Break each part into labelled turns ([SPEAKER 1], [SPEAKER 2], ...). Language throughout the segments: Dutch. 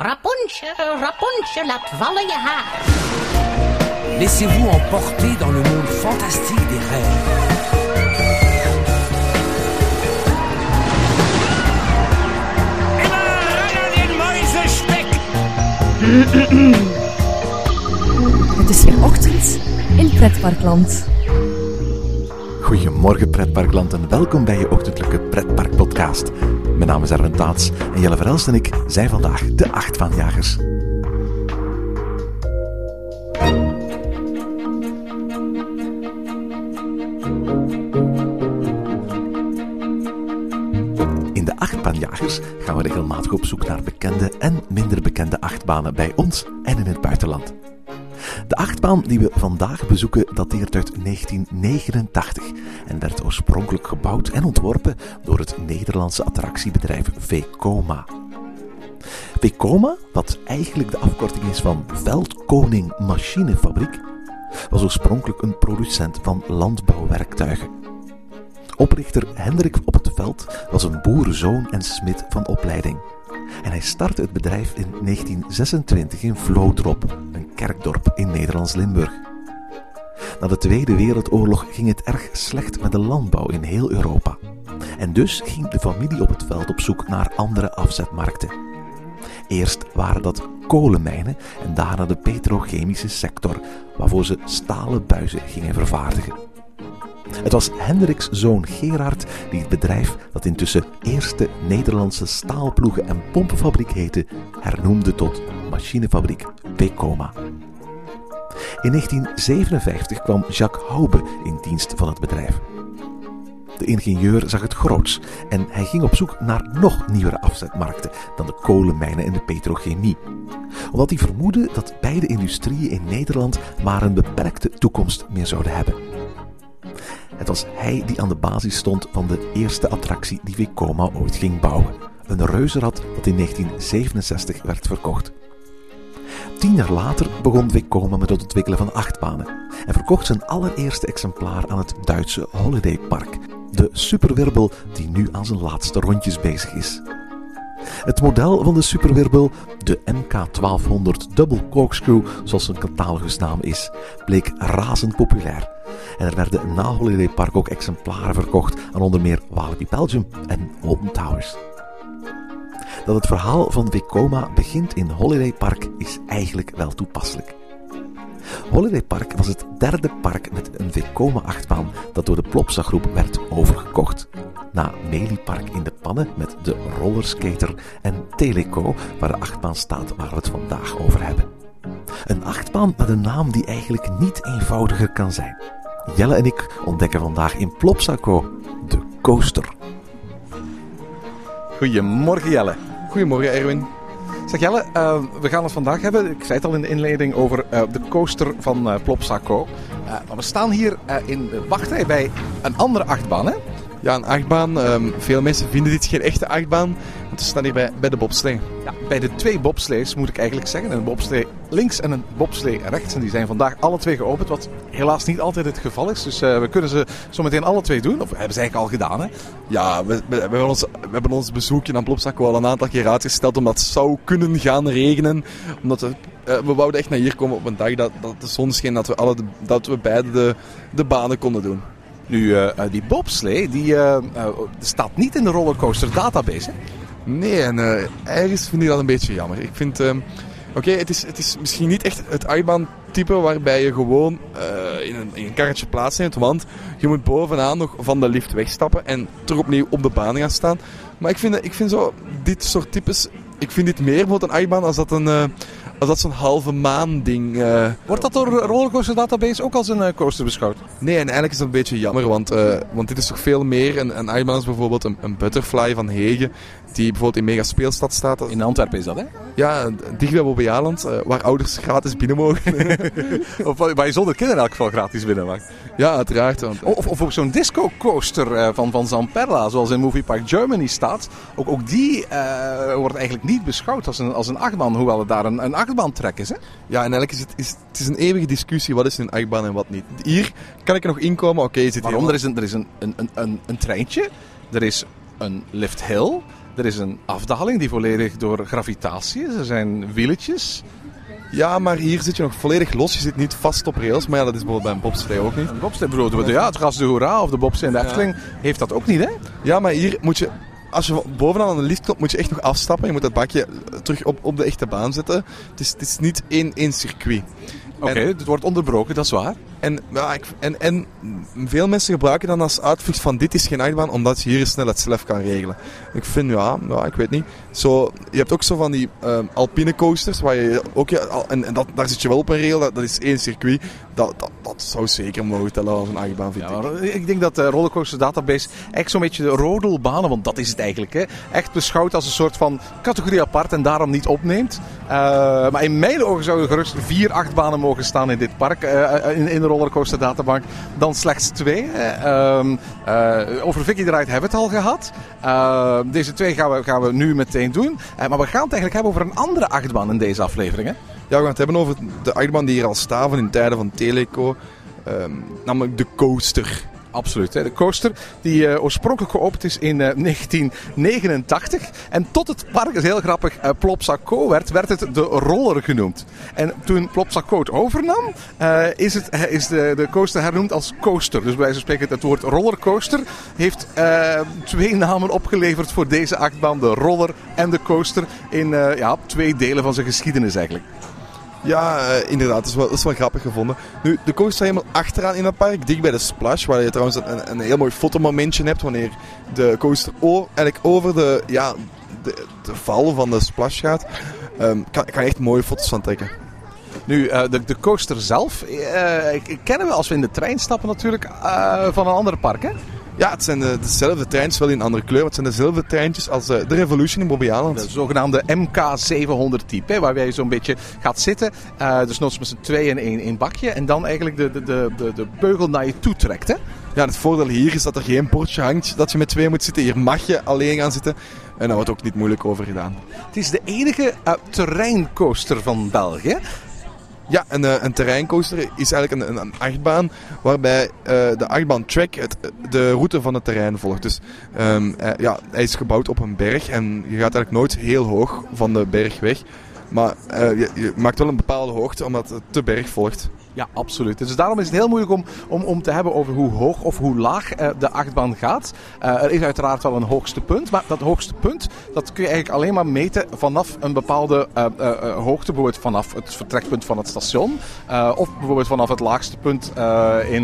[SPEAKER 1] Rapunzel, Rapunzel, laat vallen je haar.
[SPEAKER 2] Laissez-vous emporter dans le monde fantastique des rêves.
[SPEAKER 3] Het is weer ochtend in Pretparkland.
[SPEAKER 4] Goedemorgen pretparkland en welkom bij je ochtendelijke pretparkpodcast. Mijn naam is Erwin Taats en Jelle Verhelst en ik zijn vandaag de achtbaanjagers. In de achtbaanjagers gaan we regelmatig op zoek naar bekende en minder bekende achtbanen bij ons en in het buitenland. De achtbaan die we vandaag bezoeken dateert uit 1989 en werd oorspronkelijk gebouwd en ontworpen door het Nederlandse attractiebedrijf Vekoma. Vekoma, wat eigenlijk de afkorting is van Veldkoning Machinefabriek, was oorspronkelijk een producent van landbouwwerktuigen. Oprichter Hendrik op het Veld was een boerenzoon en smid van opleiding. En hij startte het bedrijf in 1926 in Vlodrop, kerkdorp in Nederlands Limburg. Na de Tweede Wereldoorlog ging het erg slecht met de landbouw in heel Europa. En dus ging de familie op het veld op zoek naar andere afzetmarkten. Eerst waren dat kolenmijnen en daarna de petrochemische sector, waarvoor ze stalen buizen gingen vervaardigen. Het was Hendriks zoon Gerard die het bedrijf, dat intussen Eerste Nederlandse Staalploegen en Pompenfabriek heette, hernoemde tot Machinefabriek In 1957 kwam Jacques Haube in dienst van het bedrijf. De ingenieur zag het groots en hij ging op zoek naar nog nieuwere afzetmarkten dan de kolenmijnen en de petrochemie. Omdat hij vermoedde dat beide industrieën in Nederland maar een beperkte toekomst meer zouden hebben. Het was hij die aan de basis stond van de eerste attractie die Vekoma ooit ging bouwen. Een reuzenrad dat in 1967 werd verkocht. Tien jaar later begon Vekoma met het ontwikkelen van achtbanen en verkocht zijn allereerste exemplaar aan het Duitse Holiday Park, de superwirbel die nu aan zijn laatste rondjes bezig is. Het model van de superwirbel, de MK1200 Double Corkscrew, zoals zijn catalogusnaam is, bleek razend populair. En er werden na Holiday Park ook exemplaren verkocht aan onder meer Walibi Belgium en Alton Towers. Dat het verhaal van Vekoma begint in Holiday Park is eigenlijk wel toepasselijk. Holiday Park was het derde park met een Vekoma-achtbaan dat door de Plopsa groep werd overgekocht. Na Meli Park in de pannen met de rollerskater en Teleco, waar de achtbaan staat waar we het vandaag over hebben. Een achtbaan met een naam die eigenlijk niet eenvoudiger kan zijn. Jelle en ik ontdekken vandaag in Plopsaco de coaster.
[SPEAKER 5] Goedemorgen Jelle.
[SPEAKER 6] Goedemorgen Erwin.
[SPEAKER 5] Zeg Jelle, uh, we gaan het vandaag hebben, ik zei het al in de inleiding, over uh, de coaster van uh, Plopsaco. maar we staan hier in de wachtrij bij een andere achtbaan hè?
[SPEAKER 6] Ja, een achtbaan. Um, veel mensen vinden dit geen echte achtbaan, want we staan hier bij, bij de bobslee.
[SPEAKER 5] Ja, bij de twee bobslees moet ik eigenlijk zeggen. Een bobslee links en een bobslee rechts. En die zijn vandaag alle twee geopend, wat helaas niet altijd het geval is. Dus uh, we kunnen ze zo meteen alle twee doen. Of hebben ze eigenlijk al gedaan, hè?
[SPEAKER 6] Ja, we, we, we, hebben, ons, we hebben ons bezoekje aan Plopsaco al een aantal keer uitgesteld, omdat het zou kunnen gaan regenen. Omdat we, uh, we wouden echt naar hier komen op een dag dat, dat de zon scheen, dat we, alle dat we beide de, de banen konden doen.
[SPEAKER 5] Nu, uh, die bobslee, die uh, staat niet in de rollercoaster database?
[SPEAKER 6] Nee, en ergens vind ik dat een beetje jammer. Ik vind... Oké, okay, het, is, het is misschien niet echt het achtbaantype waarbij je gewoon in een, in, een, karretje plaatsneemt. Want je moet bovenaan nog van de lift wegstappen en terug opnieuw op de baan gaan staan. Maar ik vind, ik vind zo, dit soort types... Ik vind dit meer bijvoorbeeld een achtbaan als dat een... Als dat zo'n halve maan ding. Uh...
[SPEAKER 5] Wordt dat door Rollercoaster Database ook als een uh, coaster beschouwd?
[SPEAKER 6] Nee, en eigenlijk is dat een beetje jammer, want, uh, want dit is toch veel meer. Een, een Achtbaan is bijvoorbeeld een, een Butterfly van Hegen, die bijvoorbeeld in Mega Speelstad staat.
[SPEAKER 5] In Antwerpen is dat, hè?
[SPEAKER 6] Ja, dicht bij Bobbejaanland, waar ouders gratis binnen mogen.
[SPEAKER 5] of waar je zonder kinderen in elk geval gratis binnen mag.
[SPEAKER 6] Ja, uiteraard. Want...
[SPEAKER 5] Of, of ook zo'n disco coaster van, van Zamperla, zoals in Movie Park Germany staat. Ook, ook die wordt eigenlijk niet beschouwd als een, als een achtbaan, hoewel het daar een, een achtbaantrek is, hè?
[SPEAKER 6] Ja, en eigenlijk is het, is, het is een eeuwige discussie, wat is een achtbaan en wat niet. Hier kan ik er nog inkomen, oké, okay, zit
[SPEAKER 5] Waarom? Er is, een, er is een, een, een, een treintje, er is een lift hill, Er is een afdaling die volledig door gravitatie is. Er zijn wieletjes.
[SPEAKER 6] Ja, maar hier zit je nog volledig los. Je zit niet vast op rails. Maar ja, dat is bijvoorbeeld bij een bobsleigh ook niet.
[SPEAKER 5] Een bijvoorbeeld. Ja, het Ras de Hoera of de bobsleigh in de Efteling heeft dat ook niet, hè?
[SPEAKER 6] Ja, maar hier moet je... Als je bovenaan aan de lift komt, moet je echt nog afstappen. Je moet dat bakje terug op, op de echte baan zetten. Het is, het is niet één, één circuit.
[SPEAKER 5] Oké, het wordt onderbroken, dat is waar.
[SPEAKER 6] En, ja, ik, en, en veel mensen gebruiken dan als uitvlucht van dit is geen achtbaan, omdat je hier snel het zelf kan regelen. Ik vind, ja, ja ik weet niet. Zo, je hebt ook zo van die um, alpine coasters, waar je ook, ja, en, en dat, daar zit je wel op een rail, dat, dat is één circuit. Dat, dat, dat zou zeker mogen tellen als een achtbaan, vind
[SPEAKER 5] ja,
[SPEAKER 6] ik.
[SPEAKER 5] Ik denk dat de Rollercoaster Database echt zo'n beetje de rodelbanen, want dat is het eigenlijk, hè, echt beschouwt als een soort van categorie apart en daarom niet opneemt. Uh, maar in mijn ogen zouden gerust vier achtbanen mogen staan in dit park, uh, in, in de rollercoaster databank, dan slechts twee. Uh, over Vicky Ride hebben we het al gehad. Uh, deze twee gaan we, gaan we nu meteen doen. maar we gaan het eigenlijk hebben over een andere achtbaan in deze aflevering. Hè?
[SPEAKER 6] Ja, we gaan het hebben over de achtbaan die hier al staven in tijden van Teleco. namelijk de coaster.
[SPEAKER 5] Absoluut. De coaster die uh, oorspronkelijk geopend is in uh, 1989. En tot het park, is heel grappig, uh, Plopsaco werd, werd het de roller genoemd. En toen Plopsaco het overnam, is, het, is de, de coaster hernoemd als coaster. Dus van spreken het woord rollercoaster heeft twee namen opgeleverd voor deze achtbaan. De roller en de coaster in ja, twee delen van zijn geschiedenis eigenlijk.
[SPEAKER 6] Ja, uh, inderdaad. Dat is, wel, dat is wel grappig gevonden. Nu, de coaster staat helemaal achteraan in het park, dicht bij de splash. Waar je trouwens een, een heel mooi fotomomentje hebt wanneer de coaster eigenlijk over de, ja, de, de val van de splash gaat. Um, kan, kan echt mooie foto's van trekken.
[SPEAKER 5] Nu, uh, de, de coaster zelf uh, kennen we als we in de trein stappen natuurlijk van een ander park, hè?
[SPEAKER 6] Ja, het zijn de, dezelfde treintjes, wel in een andere kleur. Maar het zijn dezelfde treintjes als de Revolution in Bobby Island.
[SPEAKER 5] De zogenaamde MK700 type, waarbij je zo'n beetje gaat zitten. Uh, dus nog met z'n tweeën in één, één bakje. En dan eigenlijk de, de, de, de, de beugel naar je toe trekt, hè?
[SPEAKER 6] Ja, het voordeel hier is dat er geen bordje hangt dat je met twee moet zitten. Hier mag je alleen gaan zitten. En daar wordt ook niet moeilijk over gedaan.
[SPEAKER 5] Het is de enige uh, terreincoaster van België.
[SPEAKER 6] Ja, een, een terreincoaster is eigenlijk een, een, achtbaan waarbij uh, de achtbaan track het, de route van het terrein volgt. Dus um, uh, ja, hij is gebouwd op een berg en je gaat eigenlijk nooit heel hoog van de berg weg. Maar je, je, maakt wel een bepaalde hoogte omdat het de berg volgt.
[SPEAKER 5] Ja, absoluut. Dus daarom is het heel moeilijk om, om, om te hebben over hoe hoog of hoe laag uh, de achtbaan gaat. Uh, er is uiteraard wel een hoogste punt, maar dat hoogste punt dat kun je eigenlijk alleen maar meten vanaf een bepaalde uh, hoogte. Bijvoorbeeld vanaf het vertrekpunt van het station of bijvoorbeeld vanaf het laagste punt in,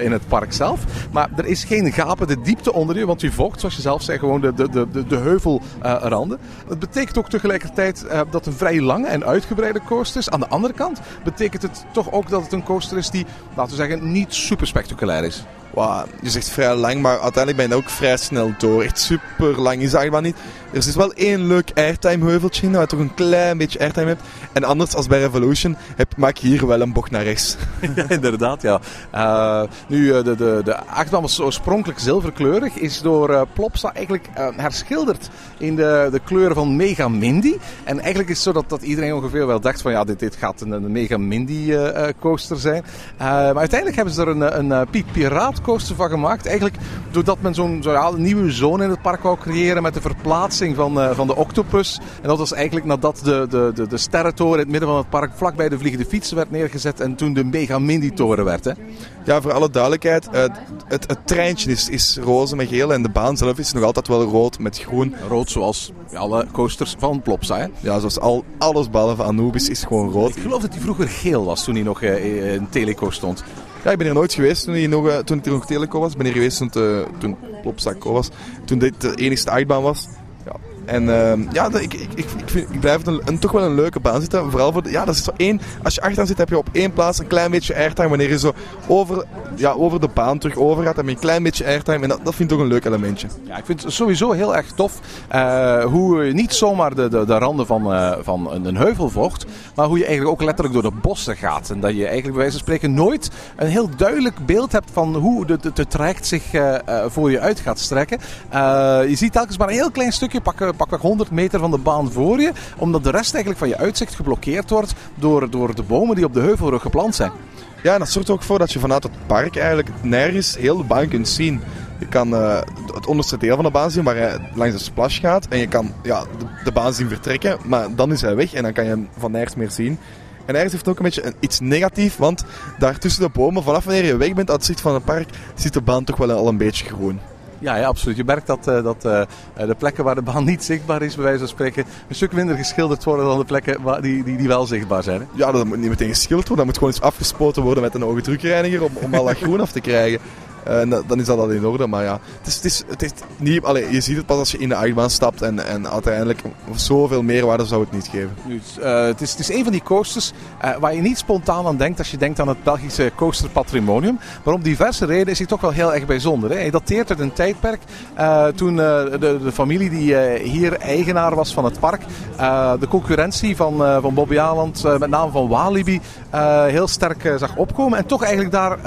[SPEAKER 5] in het park zelf. Maar er is geen gapende diepte onder je, want u volgt, zoals je zelf zei, gewoon de, de, de, de heuvelranden. Het betekent ook tegelijkertijd dat een vrij lange en uitgebreide coaster is. Aan de andere kant betekent het toch ook dat het een coaster is die, laten we zeggen, niet super spectaculair is.
[SPEAKER 6] Wow, je zegt vrij lang, maar uiteindelijk ben je ook vrij snel door. Echt super lang is dat niet. Er is wel één leuk airtime heuveltje in, je toch een klein beetje airtime hebt. En anders als bij Revolution heb, maak je hier wel een bocht naar rechts.
[SPEAKER 5] ja, inderdaad, ja. Uh, nu, de, de, de achtbaan was oorspronkelijk zilverkleurig. Is door uh, Plopsa eigenlijk herschilderd in de, de kleuren van Mega Mindy. En eigenlijk is het zo dat, dat iedereen ongeveer wel dacht van ja, dit, dit gaat een, een Mega Mindy coaster zijn. maar uiteindelijk hebben ze er een, een Piet Piraat coaster van gemaakt. Eigenlijk doordat men zo'n nieuwe zone in het park wou creëren met de verplaatsing van, uh, van de octopus. En dat was eigenlijk nadat de, de, de, de sterrentoren in het midden van het park vlakbij de vliegende fietsen werd neergezet en toen de Mega Mindy toren werd. Hè?
[SPEAKER 6] Ja, voor alle duidelijkheid, uh, het, het treintje is, is roze met geel en de baan zelf is nog altijd wel rood met groen.
[SPEAKER 5] Rood zoals alle coasters van Plopsa. Hè?
[SPEAKER 6] Ja, zoals al, alles behalve Anubis is gewoon rood.
[SPEAKER 5] Ik geloof dat hij vroeger geel was toen hij nog uh, in Teleco stond.
[SPEAKER 6] Ja, ik ben hier nooit geweest toen, hij nog, toen hier nog Teleco was. Ik ben hier geweest toen, uh, toen Plopsaco was. Toen dit de enige achtbaan was. En uh, ja, ik, ik, ik, vind, ik blijf een, een, toch wel een leuke baan zitten. Vooral voor ja, dat is zo één. Als je achteraan zit, heb je op één plaats een klein beetje airtime. Wanneer je zo over, ja, over de baan terug over gaat, heb je een klein beetje airtime. En dat, dat vind ik toch een leuk elementje.
[SPEAKER 5] Ja, ik vind het sowieso heel erg tof. Uh, hoe je niet zomaar de, de, de randen van, uh, van een, een heuvel vocht. Maar hoe je eigenlijk ook letterlijk door de bossen gaat. En dat je eigenlijk bij wijze van spreken nooit een heel duidelijk beeld hebt van hoe de, de, de traject zich uh, voor je uit gaat strekken. je ziet telkens maar een heel klein stukje, pakken pakweg 100 meter van de baan voor je. Omdat de rest eigenlijk van je uitzicht geblokkeerd wordt door, door de bomen die op de heuvelrug geplant zijn.
[SPEAKER 6] Ja, en dat zorgt ook voor dat je vanuit het park eigenlijk nergens heel de baan kunt zien. Je kan eh, het onderste deel van de baan zien waar hij langs de splash gaat. En je kan ja, de, de baan zien vertrekken, maar dan is hij weg en dan kan je hem van nergens meer zien. En ergens heeft het ook een beetje een, iets negatief, want daar tussen de bomen, vanaf wanneer je weg bent uit het zicht van het park, ziet de baan toch wel al een beetje groen.
[SPEAKER 5] Ja, absoluut. Je merkt dat, uh, dat uh, de plekken waar de baan niet zichtbaar is, bij wijze van spreken, een stuk minder geschilderd worden dan de plekken waar die, die, die wel zichtbaar zijn.
[SPEAKER 6] Ja, dat moet niet meteen geschilderd worden. Dat moet gewoon eens afgespoten worden met een hoge drukreiniger om, om al dat groen af te krijgen. Uh, dan is dat al in orde. Maar ja, het is, het is, het is niet, allez, je ziet het pas als je in de achtbaan stapt. En, en uiteindelijk zoveel meerwaarde zou het niet geven.
[SPEAKER 5] Uh, het, is, het is een van die coasters uh, waar je niet spontaan aan denkt als je denkt aan het Belgische coasterpatrimonium. Maar om diverse redenen is hij toch wel heel erg bijzonder. Hè? Hij dateert uit een tijdperk toen de, de, familie die hier eigenaar was van het park. de concurrentie van, van Bobby Aland, met name van Walibi, heel sterk zag opkomen. En toch eigenlijk daar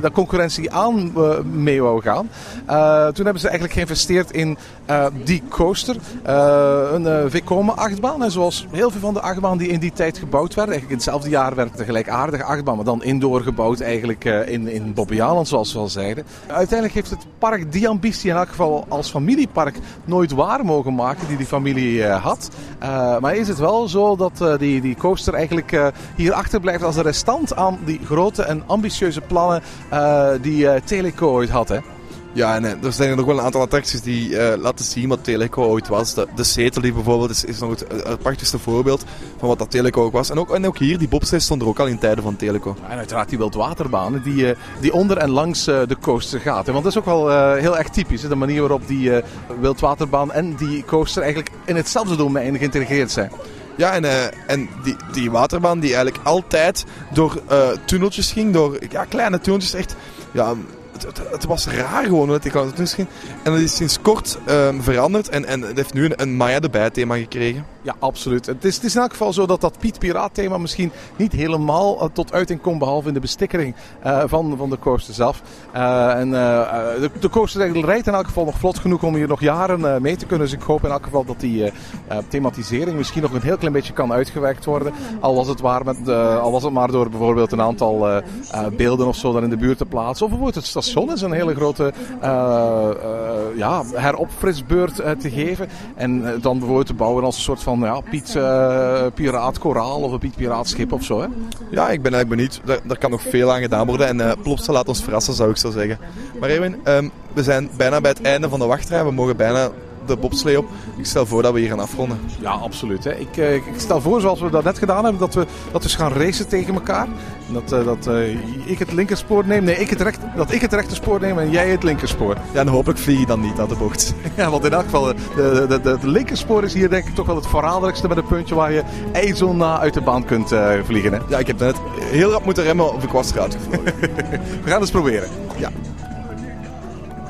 [SPEAKER 5] de concurrentie aan mee wou gaan. Uh, toen hebben ze eigenlijk geïnvesteerd in uh, die coaster. Een Vekoma achtbaan. En zoals heel veel van de achtbanen die in die tijd gebouwd werden. Eigenlijk in hetzelfde jaar werd een gelijkaardige achtbaan. Maar dan indoor gebouwd eigenlijk in, in Bobbejaanland zoals we al zeiden. Uiteindelijk heeft het park die ambitie in elk geval als familiepark nooit waar mogen maken. Die die familie had. maar is het wel zo dat die, die coaster eigenlijk hier achterblijft als een restant aan die grote en ambitieuze plannen die Teleco ooit had, hè?
[SPEAKER 6] Ja, en er zijn er nog wel een aantal attracties die uh, laten zien wat Teleco ooit was. De, de Zeteli bijvoorbeeld is, is nog het, het prachtigste voorbeeld van wat dat Teleco ook was. En ook, en ook hier, die bobslees stond er ook al in tijden van Teleco.
[SPEAKER 5] Ja, en uiteraard die wildwaterbanen die, uh, die onder en langs uh, de coaster gaat. Hè? Want dat is ook wel heel erg typisch, hè? de manier waarop die wildwaterbaan en die coaster eigenlijk in hetzelfde domein geïntegreerd zijn.
[SPEAKER 6] Ja, en, uh, en die, die waterbaan die eigenlijk altijd door uh, tunneltjes ging, door ja, kleine tunneltjes, echt ja, het, was raar gewoon dat ik aan het ging. En dat is sinds kort um, veranderd en, en het heeft nu een, een Maya de thema gekregen.
[SPEAKER 5] Ja, absoluut. Het is, het is in elk geval zo dat dat Piet Piraat thema misschien niet helemaal uh, tot uiting komt, behalve in de bestikkering uh, van, van de coaster zelf. Uh, en de, de coaster rijdt in elk geval nog vlot genoeg om hier nog jaren mee te kunnen. Dus ik hoop in elk geval dat die thematisering misschien nog een heel klein beetje kan uitgewerkt worden. Al was het, waar met, al was het maar door bijvoorbeeld een aantal beelden of zo daar in de buurt te plaatsen. Of bijvoorbeeld het station is een hele grote ja, heropfrisbeurt te geven. En dan bijvoorbeeld te bouwen als een soort van ja, Piet Piraat Koraal of een Piet Piraatschip of zo. Hè?
[SPEAKER 6] Ja, ik ben eigenlijk benieuwd. Daar, daar kan nog veel aan gedaan worden. En uh, Plopsa laat ons verrassen, zou ik zo zeggen. Maar Erwin, um, we zijn bijna bij het einde van de wachtrij. We mogen bijna de bobslee op. Ik stel voor dat we hier gaan afronden.
[SPEAKER 5] Ja, absoluut. Hè. Ik, ik, stel voor, zoals we dat net gedaan hebben, dat we, dat we gaan racen tegen elkaar. Dat, uh, dat uh, ik het linkerspoor neem, nee, ik het recht, dat ik het rechterspoor neem en jij het linkerspoor.
[SPEAKER 6] Ja, en hopelijk vlieg je dan niet aan de bocht.
[SPEAKER 5] Ja, want in elk geval, de, de, de, de linkerspoor is hier denk ik toch wel het verraderlijkste met een puntje waar je ijzelna uit de baan kunt uh, vliegen. Hè.
[SPEAKER 6] Ja, ik heb net heel rap moeten remmen of ik was eruit
[SPEAKER 5] We gaan eens proberen.
[SPEAKER 6] Ja.